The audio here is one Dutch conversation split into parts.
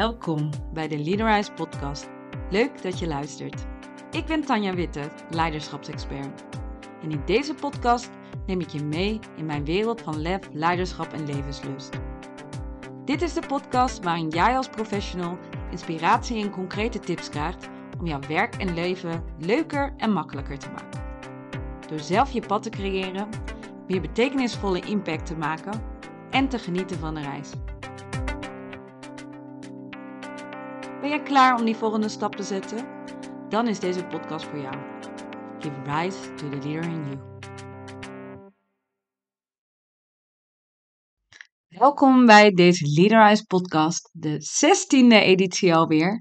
Welkom bij de Leaderize podcast. Leuk dat je luistert. Ik ben Tanja Witte, leiderschapsexpert. En in deze podcast neem ik je mee in mijn wereld van lef, leiderschap en levenslust. Dit is de podcast waarin jij als professional inspiratie en concrete tips krijgt om jouw werk en leven leuker en makkelijker te maken. Door zelf je pad te creëren, meer betekenisvolle impact te maken en te genieten van de reis. Ben jij klaar om die volgende stap te zetten? Dan is deze podcast voor jou. Give rise to the leader in you. Welkom bij deze Leaderize podcast, de 16e editie alweer.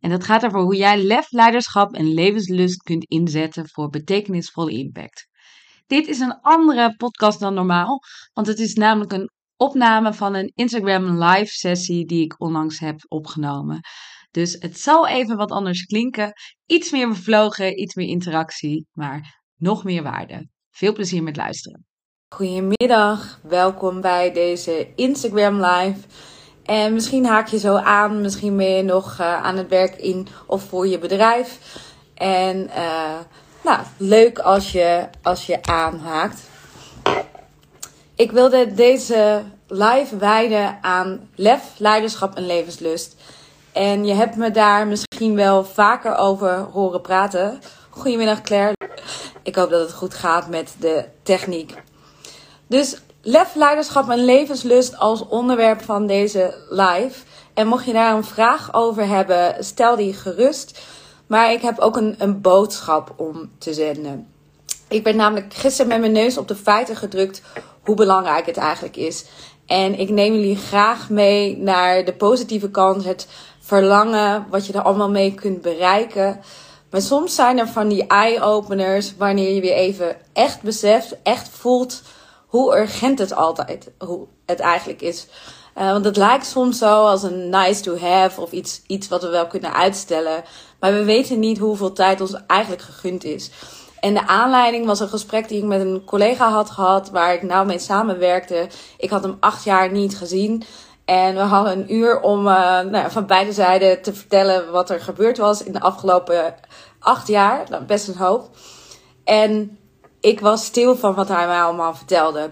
En dat gaat over hoe jij lef, leiderschap en levenslust kunt inzetten voor betekenisvolle impact. Dit is een andere podcast dan normaal, want het is namelijk een opname van een Instagram live sessie die ik onlangs heb opgenomen. Dus het zal even wat anders klinken. Iets meer bevlogen, iets meer interactie, maar nog meer waarde. Veel plezier met luisteren. Goedemiddag, welkom bij deze Instagram live. En misschien haak je zo aan, misschien ben je nog uh, aan het werk in of voor je bedrijf. En uh, nou, leuk als je, als je aanhaakt. Ik wilde deze live wijden aan lef, leiderschap en levenslust. En je hebt me daar misschien wel vaker over horen praten. Goedemiddag Claire. Ik hoop dat het goed gaat met de techniek. Dus lef, leiderschap en levenslust als onderwerp van deze live. En mocht je daar een vraag over hebben, stel die gerust. Maar ik heb ook een, een boodschap om te zenden. Ik ben namelijk gisteren met mijn neus op de feiten gedrukt hoe belangrijk het eigenlijk is. En ik neem jullie graag mee naar de positieve kant, het verlangen, wat je er allemaal mee kunt bereiken. Maar soms zijn er van die eye-openers wanneer je weer even echt beseft, echt voelt hoe urgent het altijd, hoe het eigenlijk is. Uh, want het lijkt soms zo als een nice to have of iets, iets wat we wel kunnen uitstellen. Maar we weten niet hoeveel tijd ons eigenlijk gegund is. En de aanleiding was een gesprek die ik met een collega had gehad, waar ik nou mee samenwerkte. Ik had hem acht jaar niet gezien. En we hadden een uur om uh, nou, van beide zijden te vertellen wat er gebeurd was in de afgelopen acht jaar. Nou, best een hoop. En ik was stil van wat hij mij allemaal vertelde.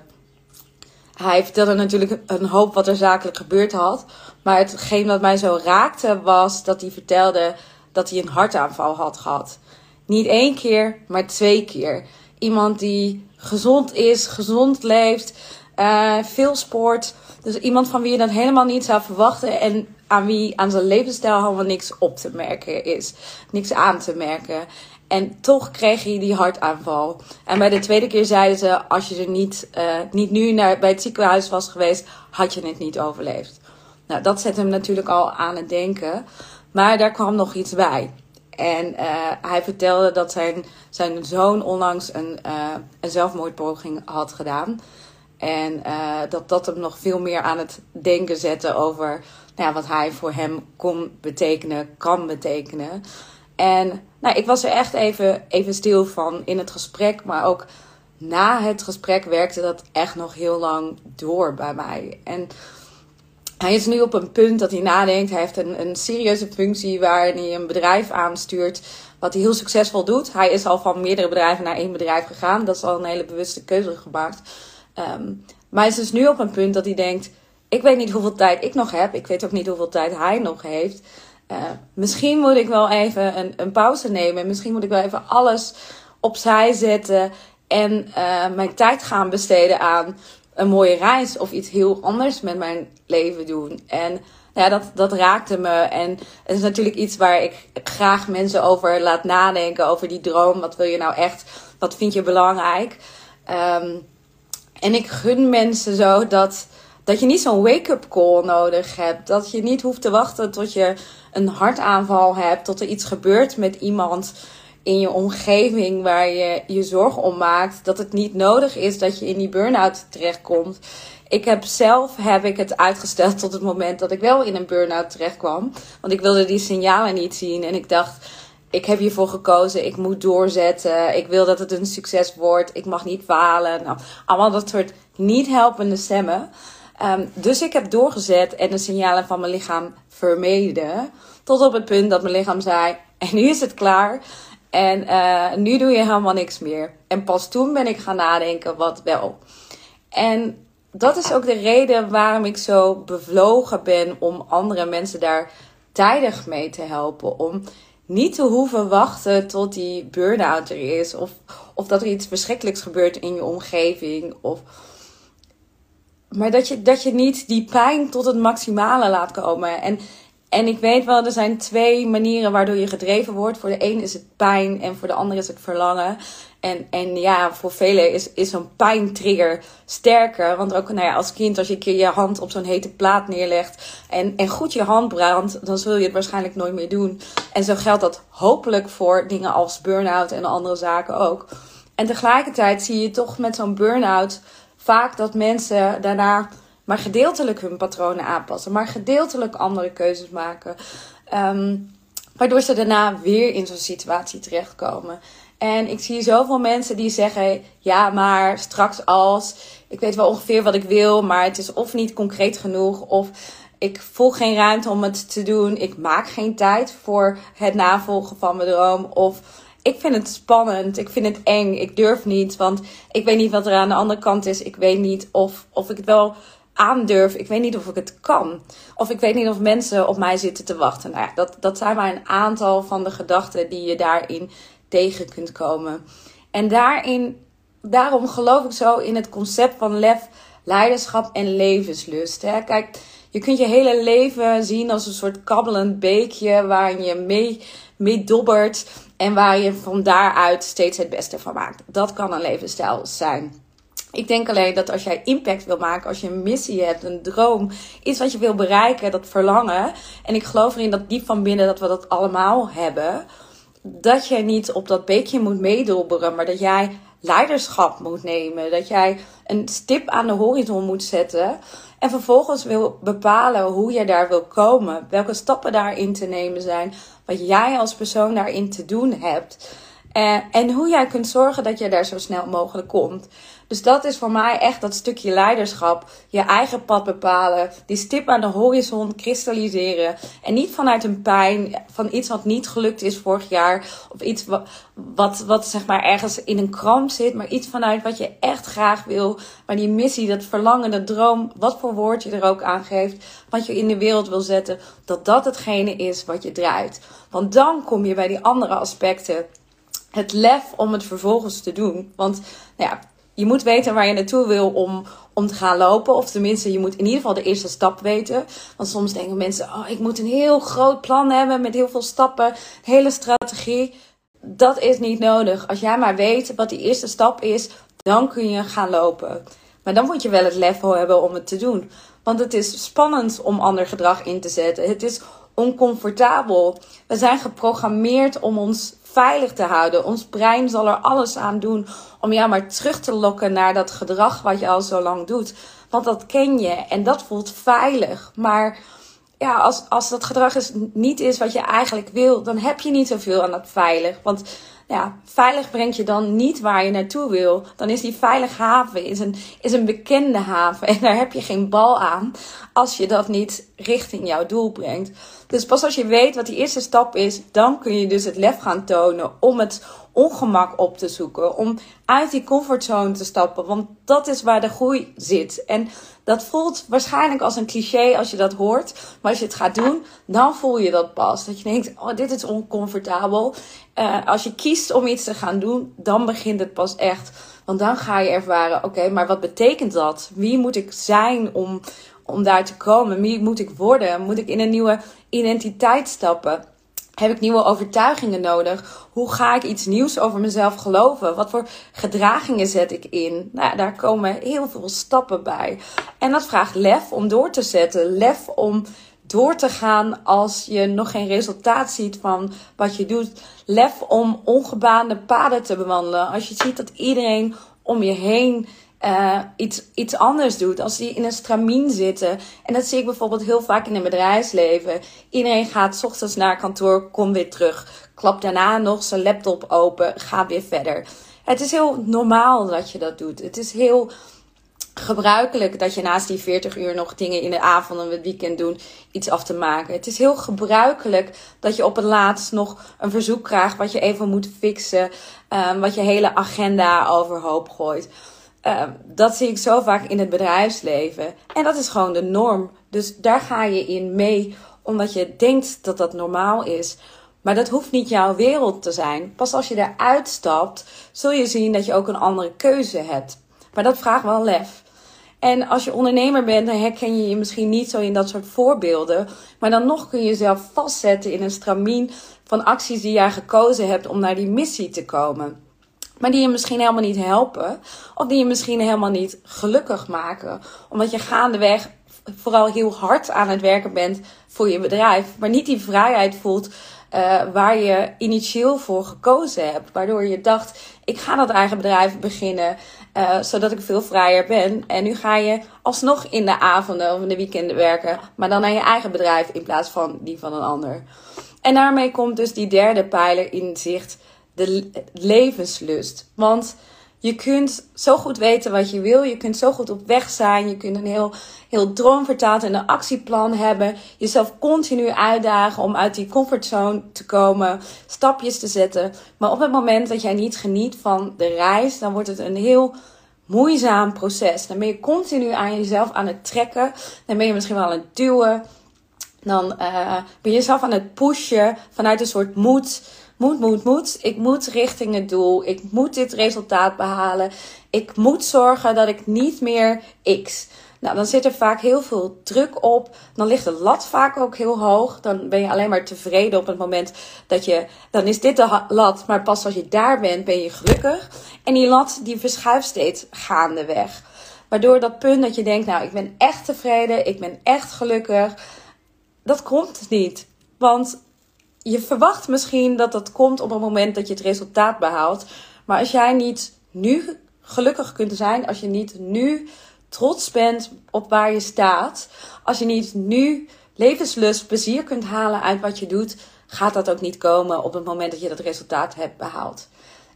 Hij vertelde natuurlijk een hoop wat er zakelijk gebeurd had. Maar hetgeen wat mij zo raakte was dat hij vertelde dat hij een hartaanval had gehad. Niet één keer, maar twee keer. Iemand die gezond is, gezond leeft, uh, veel sport. Dus iemand van wie je dat helemaal niet zou verwachten. En aan wie aan zijn levensstijl helemaal niks op te merken is. Niks aan te merken. En toch kreeg hij die hartaanval. En bij de tweede keer zeiden ze: als je er niet, uh, niet nu naar, bij het ziekenhuis was geweest, had je het niet overleefd. Nou, dat zet hem natuurlijk al aan het denken. Maar daar kwam nog iets bij. En uh, hij vertelde dat zijn, zijn zoon onlangs een, uh, een zelfmoordpoging had gedaan. En uh, dat dat hem nog veel meer aan het denken zette over nou ja, wat hij voor hem kon betekenen, kan betekenen. En nou, ik was er echt even, even stil van in het gesprek, maar ook na het gesprek werkte dat echt nog heel lang door bij mij. En hij is nu op een punt dat hij nadenkt. Hij heeft een, een serieuze functie waarin hij een bedrijf aanstuurt. Wat hij heel succesvol doet. Hij is al van meerdere bedrijven naar één bedrijf gegaan. Dat is al een hele bewuste keuze gemaakt. Um, maar hij is dus nu op een punt dat hij denkt: ik weet niet hoeveel tijd ik nog heb. Ik weet ook niet hoeveel tijd hij nog heeft. Uh, misschien moet ik wel even een, een, pauze nemen. Misschien moet ik wel even alles opzij zetten. En uh, mijn tijd gaan besteden aan een mooie reis of iets heel anders met mijn leven doen. En ja, dat, dat raakte me. En het is natuurlijk iets waar ik graag mensen over laat nadenken. Over die droom. Wat wil je nou echt? Wat vind je belangrijk? Um, en ik gun mensen zo dat, dat je niet zo'n wake-up call nodig hebt. Dat je niet hoeft te wachten tot je een hartaanval hebt. Tot er iets gebeurt met iemand in je omgeving waar je je zorgen om maakt. Dat het niet nodig is dat je in die burn-out terechtkomt. Ik heb zelf heb ik het uitgesteld tot het moment dat ik wel in een burn-out terecht kwam. Want ik wilde die signalen niet zien. En ik dacht, ik heb hiervoor gekozen. Ik moet doorzetten. Ik wil dat het een succes wordt. Ik mag niet falen. Nou, allemaal dat soort niet helpende stemmen. Ehm, dus ik heb doorgezet en de signalen van mijn lichaam vermeden. Tot op het punt dat mijn lichaam zei: En nu is het klaar. En uh, nu doe je helemaal niks meer. En pas toen ben ik gaan nadenken wat wel. En dat is ook de reden waarom ik zo bevlogen ben om andere mensen daar tijdig mee te helpen. Om niet te hoeven wachten tot die burn-out er is. Of, of dat er iets verschrikkelijks gebeurt in je omgeving. Of, maar dat je, dat je niet die pijn tot het maximale laat komen. En en ik weet wel, er zijn twee manieren waardoor je gedreven wordt. Voor de een is het pijn en voor de ander is het verlangen. En, en ja, voor velen is, is zo'n pijntrigger sterker. Want ook nou ja, als kind, als je een keer je hand op zo'n hete plaat neerlegt en, en goed je hand brandt, dan zul je het waarschijnlijk nooit meer doen. En zo geldt dat hopelijk voor dingen als burn-out en andere zaken ook. En tegelijkertijd zie je toch met zo'n burn-out vaak dat mensen daarna maar gedeeltelijk hun patronen aanpassen, maar gedeeltelijk andere keuzes maken. Ehm, waardoor ze daarna weer in zo'n situatie terechtkomen. En ik zie zoveel mensen die zeggen: ja, maar straks als. Ik weet wel ongeveer wat ik wil, maar het is of niet concreet genoeg. Of ik voel geen ruimte om het te doen. Ik maak geen tijd voor het navolgen van mijn droom. Of ik vind het spannend. Ik vind het eng. Ik durf niet. Want ik weet niet wat er aan de andere kant is. Ik weet niet of, of ik het wel aandurf. Ik weet niet of ik het kan. Of ik weet niet of mensen op mij zitten te wachten. Nou ja, dat, dat zijn maar een aantal van de gedachten die je daarin tegen kunt komen. En daarin, daarom geloof ik zo in het concept van lef, leiderschap en levenslust. Hè? Kijk, je kunt je hele leven zien als een soort kabbelend beekje waarin je mee, dobbert en waar je van daaruit steeds het beste van maakt. Dat kan een levensstijl zijn. Ik denk alleen dat als jij impact wil maken, als je een missie hebt, een droom, iets wat je wil bereiken, dat verlangen. En ik geloof erin dat diep van binnen dat we dat allemaal hebben. Dat jij niet op dat beekje moet meedobberen, maar dat jij leiderschap moet nemen. Dat jij een stip aan de horizon moet zetten. En vervolgens wil bepalen hoe je daar wil komen. Welke stappen daarin te nemen zijn. Wat jij als persoon daarin te doen hebt. Eh, en hoe jij kunt zorgen dat je daar zo snel mogelijk komt. Dus dat is voor mij echt dat stukje leiderschap. Je eigen pad bepalen. Die stip aan de horizon kristalliseren. En niet vanuit een pijn van iets wat niet gelukt is vorig jaar. Of iets wat, wat, wat zeg maar ergens in een kramp zit. Maar iets vanuit wat je echt graag wil. Maar die missie, dat verlangen, dat droom. Wat voor woord je er ook aan geeft. Wat je in de wereld wil zetten. Dat dat hetgene is wat je draait. Want dan kom je bij die andere aspecten het lef om het vervolgens te doen. Want nou ja, je moet weten waar je naartoe wil om, om te gaan lopen. Of tenminste, je moet in ieder geval de eerste stap weten. Want soms denken mensen: oh, ik moet een heel groot plan hebben met heel veel stappen, hele strategie. Dat is niet nodig. Als jij maar weet wat die eerste stap is, dan kun je gaan lopen. Maar dan moet je wel het level hebben om het te doen. Want het is spannend om ander gedrag in te zetten. Het is oncomfortabel. We zijn geprogrammeerd om ons veilig te houden. Ons brein zal er alles aan doen om jou maar terug te lokken naar dat gedrag wat je al zo lang doet. Want dat ken je en dat voelt veilig. Maar ja, als, als dat gedrag is, niet is wat je eigenlijk wil, dan heb je niet zoveel aan dat veilig. Want ja, veilig brengt je dan niet waar je naartoe wil. Dan is die veilige haven is een, is een bekende haven. En daar heb je geen bal aan als je dat niet richting jouw doel brengt. Dus pas als je weet wat die eerste stap is, dan kun je dus het lef gaan tonen om het ongemak op te zoeken. Om uit die comfortzone te stappen. Want dat is waar de groei zit. En dat voelt waarschijnlijk als een cliché als je dat hoort. Maar als je het gaat doen, dan voel je dat pas. Dat je denkt, oh, dit is oncomfortabel. Uh, als je kiest om iets te gaan doen, dan begint het pas echt. Want dan ga je ervaren, oké, maar wat betekent dat? Wie moet ik zijn om, om daar te komen? Wie moet ik worden? Moet ik in een nieuwe identiteit stappen? Heb ik nieuwe overtuigingen nodig? Hoe ga ik iets nieuws over mezelf geloven? Wat voor gedragingen zet ik in? Nou, daar komen heel veel stappen bij. En dat vraagt lef om door te zetten. Lef om door te gaan als je nog geen resultaat ziet van wat je doet. Lef om ongebaande paden te bewandelen. Als je ziet dat iedereen om je heen uh, iets, iets anders doet. Als die in een stramien zitten. En dat zie ik bijvoorbeeld heel vaak in het bedrijfsleven. Iedereen gaat s ochtends naar kantoor, komt weer terug. Klapt daarna nog zijn laptop open, gaat weer verder. Het is heel normaal dat je dat doet. Het is heel gebruikelijk dat je naast die 40 uur nog dingen in de avond en het weekend doet, iets af te maken. Het is heel gebruikelijk dat je op het laatst nog een verzoek krijgt wat je even moet fixen, um, wat je hele agenda overhoop gooit. Um, dat zie ik zo vaak in het bedrijfsleven. En dat is gewoon de norm. Dus daar ga je in mee, omdat je denkt dat dat normaal is. Maar dat hoeft niet jouw wereld te zijn. Pas als je eruit stapt, zul je zien dat je ook een andere keuze hebt. Maar dat vraagt wel lef. En als je ondernemer bent, dan herken je je misschien niet zo in dat soort voorbeelden. Maar dan nog kun je jezelf vastzetten in een stramien van acties die jij gekozen hebt om naar die missie te komen. Maar die je misschien helemaal niet helpen. Of die je misschien helemaal niet gelukkig maken. Omdat je gaandeweg vooral heel hard aan het werken bent voor je bedrijf. Maar niet die vrijheid voelt uh, waar je initieel voor gekozen hebt. Waardoor je dacht, ik ga dat eigen bedrijf beginnen. Uh, zodat ik veel vrijer ben. En nu ga je alsnog in de avonden of in de weekenden werken. Maar dan naar je eigen bedrijf in plaats van die van een ander. En daarmee komt dus die derde pijler in zicht. De levenslust. Want je kunt zo goed weten wat je wil. Je kunt zo goed op weg zijn. Je kunt een heel, heel droomvertaald en een actieplan hebben. Jezelf continu uitdagen om uit die comfortzone te komen. Stapjes te zetten. Maar op het moment dat jij niet geniet van de reis, dan wordt het een heel moeizaam proces. Dan ben je continu aan jezelf aan het trekken. Dan ben je misschien wel aan het duwen. Dan uh, ben je jezelf aan het pushen vanuit een soort moed moet, moet, moet. Ik moet richting het doel. Ik moet dit resultaat behalen. Ik moet zorgen dat ik niet meer X. Nou, dan zit er vaak heel veel druk op. Dan ligt de lat vaak ook heel hoog. Dan ben je alleen maar tevreden op het moment dat je. Dan is dit de lat, maar pas als je daar bent, ben je gelukkig. En die lat die verschuift steeds gaandeweg. Waardoor dat punt dat je denkt, nou, ik ben echt tevreden, ik ben echt gelukkig. Dat komt niet. Want je verwacht misschien dat dat komt op het moment dat je het resultaat behaalt. Maar als jij niet nu gelukkig kunt zijn, als je niet nu trots bent op waar je staat, als je niet nu levenslust, plezier kunt halen uit wat je doet, gaat dat ook niet komen op het moment dat je dat resultaat hebt behaald.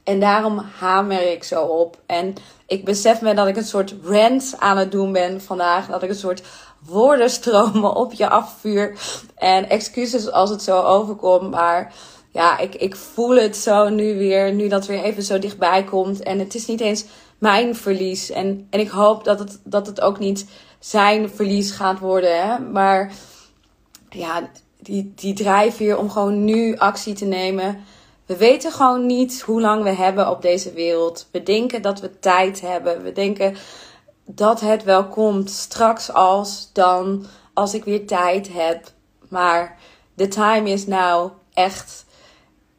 En daarom hamer ik zo op. En ik besef me dat ik een soort rant aan het doen ben vandaag. Dat ik een soort woordenstromen op je afvuur. En excuses als het zo overkomt. Maar ja, ik, ik voel het zo nu weer. Nu dat weer even zo dichtbij komt. En het is niet eens mijn verlies. En, en ik hoop dat het, dat het ook niet zijn verlies gaat worden. Hè? Maar ja, die, die drijfveer om gewoon nu actie te nemen. We weten gewoon niet hoe lang we hebben op deze wereld. We denken dat we tijd hebben. We denken dat het wel komt straks als dan, als ik weer tijd heb. Maar the time is now echt.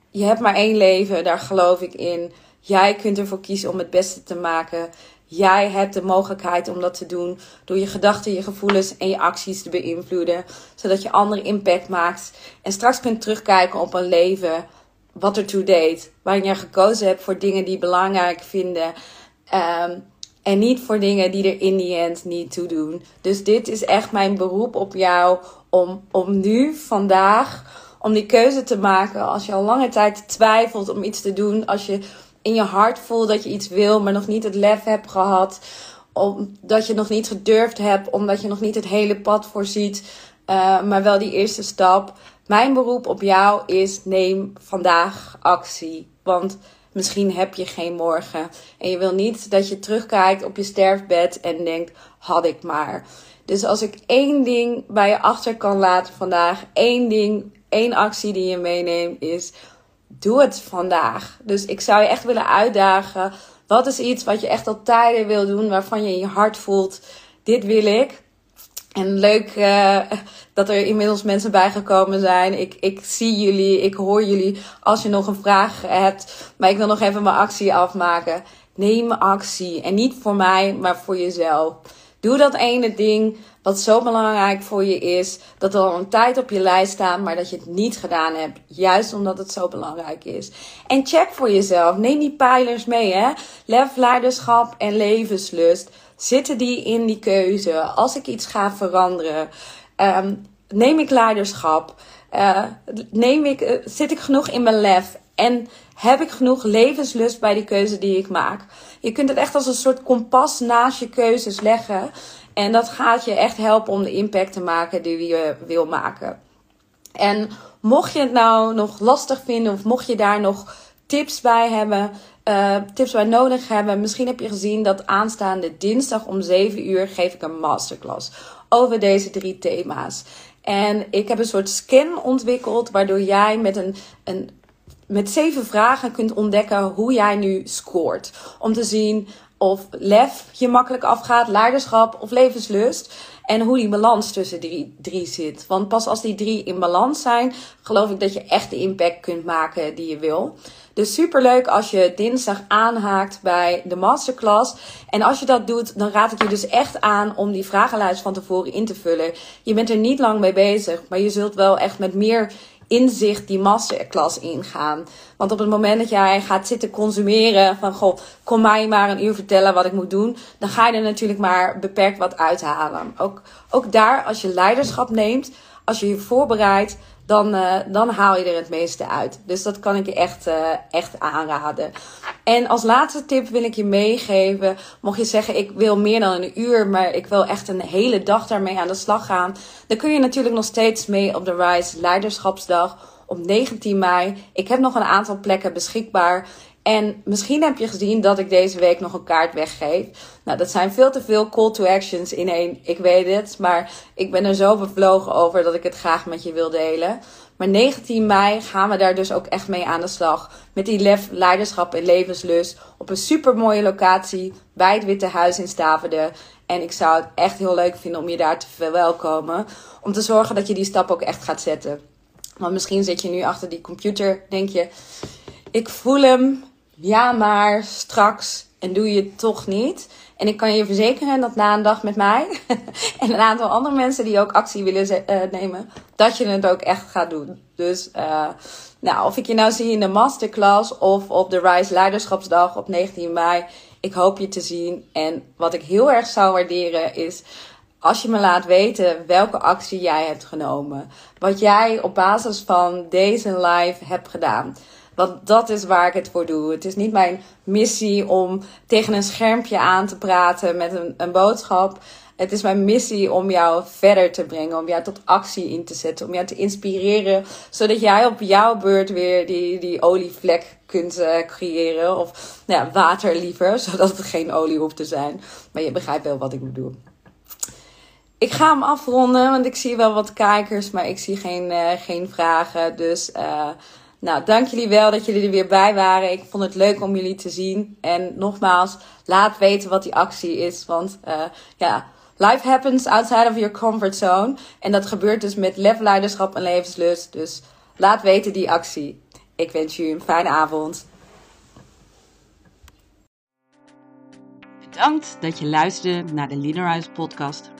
Je hebt maar één leven, daar geloof ik in. Jij kunt ervoor kiezen om het beste te maken. Jij hebt de mogelijkheid om dat te doen door je gedachten, je gevoelens en je acties te beïnvloeden, zodat je andere impact maakt en straks kunt terugkijken op een leven wat ertoe deed, waarin je gekozen hebt voor dingen die belangrijk vinden. Um, en niet voor dingen die er in die end niet toe doen. Dus dit is echt mijn beroep op jou om, om nu, vandaag, om die keuze te maken. Als je al lange tijd twijfelt om iets te doen. Als je in je hart voelt dat je iets wil, maar nog niet het lef hebt gehad. Omdat je nog niet gedurfd hebt, omdat je nog niet het hele pad voorziet. Uh, maar wel die eerste stap. Mijn beroep op jou is: neem vandaag actie. Want Misschien heb je geen morgen. En je wil niet dat je terugkijkt op je sterfbed en denkt: had ik maar. Dus als ik één ding bij je achter kan laten vandaag, één ding, één actie die je meeneemt, is: doe het vandaag. Dus ik zou je echt willen uitdagen. Wat is iets wat je echt al tijden wil doen, waarvan je in je hart voelt: dit wil ik. En leuk uh, dat er inmiddels mensen bijgekomen zijn. Ik, ik zie jullie, ik hoor jullie als je nog een vraag hebt. Maar ik wil nog even mijn actie afmaken. Neem actie. En niet voor mij, maar voor jezelf. Doe dat ene ding wat zo belangrijk voor je is. Dat er al een tijd op je lijst staat, maar dat je het niet gedaan hebt. Juist omdat het zo belangrijk is. En check voor jezelf. Neem die pijlers mee, hè. Lef, leiderschap en levenslust Zitten die in die keuze? Als ik iets ga veranderen, um, neem ik leiderschap? Uh, neem ik, uh, zit ik genoeg in mijn lef? En heb ik genoeg levenslust bij die keuze die ik maak? Je kunt het echt als een soort kompas naast je keuzes leggen. En dat gaat je echt helpen om de impact te maken die je wil maken. En mocht je het nou nog lastig vinden of mocht je daar nog tips bij hebben, uh, tips bij nodig hebben. Misschien heb je gezien dat aanstaande dinsdag om 7 uur geef ik een masterclass over deze drie thema's. En ik heb een soort scan ontwikkeld waardoor jij met een, een met zeven vragen kunt ontdekken hoe jij nu scoort. Om te zien of lef je makkelijk afgaat, leiderschap of levenslust. En hoe die balans tussen die drie zit. Want pas als die drie in balans zijn, geloof ik dat je echt de impact kunt maken die je wil. Dus super leuk als je dinsdag aanhaakt bij de masterclass. En als je dat doet, dan raad ik je dus echt aan om die vragenlijst van tevoren in te vullen. Je bent er niet lang mee bezig, maar je zult wel echt met meer inzicht die masterclass ingaan. Want op het moment dat jij gaat zitten consumeren van goh, kom mij maar een uur vertellen wat ik moet doen, dan ga je er natuurlijk maar beperkt wat uithalen. Ook, ook daar, als je leiderschap neemt, als je je voorbereidt, dan, uh, dan haal je er het meeste uit. Dus dat kan ik je echt, uh, echt aanraden. En als laatste tip wil ik je meegeven. Mocht je zeggen, ik wil meer dan een uur, maar ik wil echt een hele dag daarmee aan de slag gaan. Dan kun je natuurlijk nog steeds mee op de Rise Leiderschapsdag op 19 mei. Ik heb nog een aantal plekken beschikbaar. En misschien heb je gezien dat ik deze week nog een kaart weggeef. Nou, dat zijn veel te veel call to actions in één. Ik weet het, maar ik ben er zo bevlogen over dat ik het graag met je wil delen. Maar 19 mei gaan we daar dus ook echt mee aan de slag. Met die lef, leiderschap en levenslust. Op een super mooie locatie bij het Witte Huis in Staverde. En ik zou het echt heel leuk vinden om je daar te verwelkomen. Om te zorgen dat je die stap ook echt gaat zetten. Want misschien zit je nu achter die computer, denk je, ik voel hem, ja, maar straks en doe je het toch niet. En ik kan je verzekeren dat na een dag met mij en een aantal andere mensen die ook actie willen uh, nemen, dat je het ook echt gaat doen. Dus uh, nou, of ik je nou zie in de masterclass of op de Rise Leiderschapsdag op 19 mei, ik hoop je te zien. En wat ik heel erg zou waarderen is als je me laat weten welke actie jij hebt genomen. Wat jij op basis van deze live hebt gedaan. Want dat is waar ik het voor doe. Het is niet mijn missie om tegen een schermpje aan te praten met een, een boodschap. Het is mijn missie om jou verder te brengen, om jou tot actie in te zetten, om jou te inspireren, zodat jij op jouw beurt weer die, die olievlek kunt uh, creëren. Of nou ja, water liever, zodat het geen olie hoeft te zijn. Maar je begrijpt wel wat ik bedoel. Ik ga hem afronden, want ik zie wel wat kijkers, maar ik zie geen, uh, geen vragen. Dus uh, nou, dank jullie wel dat jullie er weer bij waren. Ik vond het leuk om jullie te zien. En nogmaals, laat weten wat die actie is. Want uh, ja, life happens outside of your comfort zone. En dat gebeurt dus met lef, leiderschap en levenslust. Dus laat weten die actie. Ik wens jullie een fijne avond. Bedankt dat je luisterde naar de Leaderize podcast.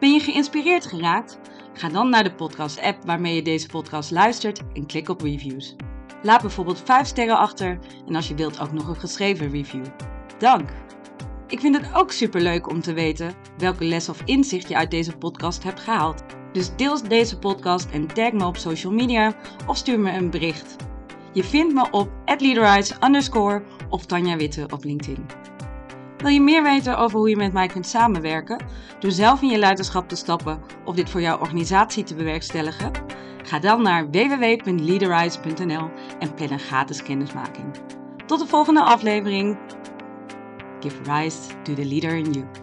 Ben je geïnspireerd geraakt? Ga dan naar de podcast-app waarmee je deze podcast luistert en klik op reviews. Laat bijvoorbeeld 5 sterren achter en als je wilt ook nog een geschreven review. Dank! Ik vind het ook superleuk om te weten welke les of inzicht je uit deze podcast hebt gehaald. Dus deel deze podcast en tag me op social media of stuur me een bericht. Je vindt me op leaderize underscore of Tanja Witte op LinkedIn. Wil je meer weten over hoe je met mij kunt samenwerken, door zelf in je leiderschap te stappen of dit voor jouw organisatie te bewerkstelligen? Ga dan naar www.leaderize.nl en plan een gratis kennismaking. Tot de volgende aflevering. Give rise to the leader in you.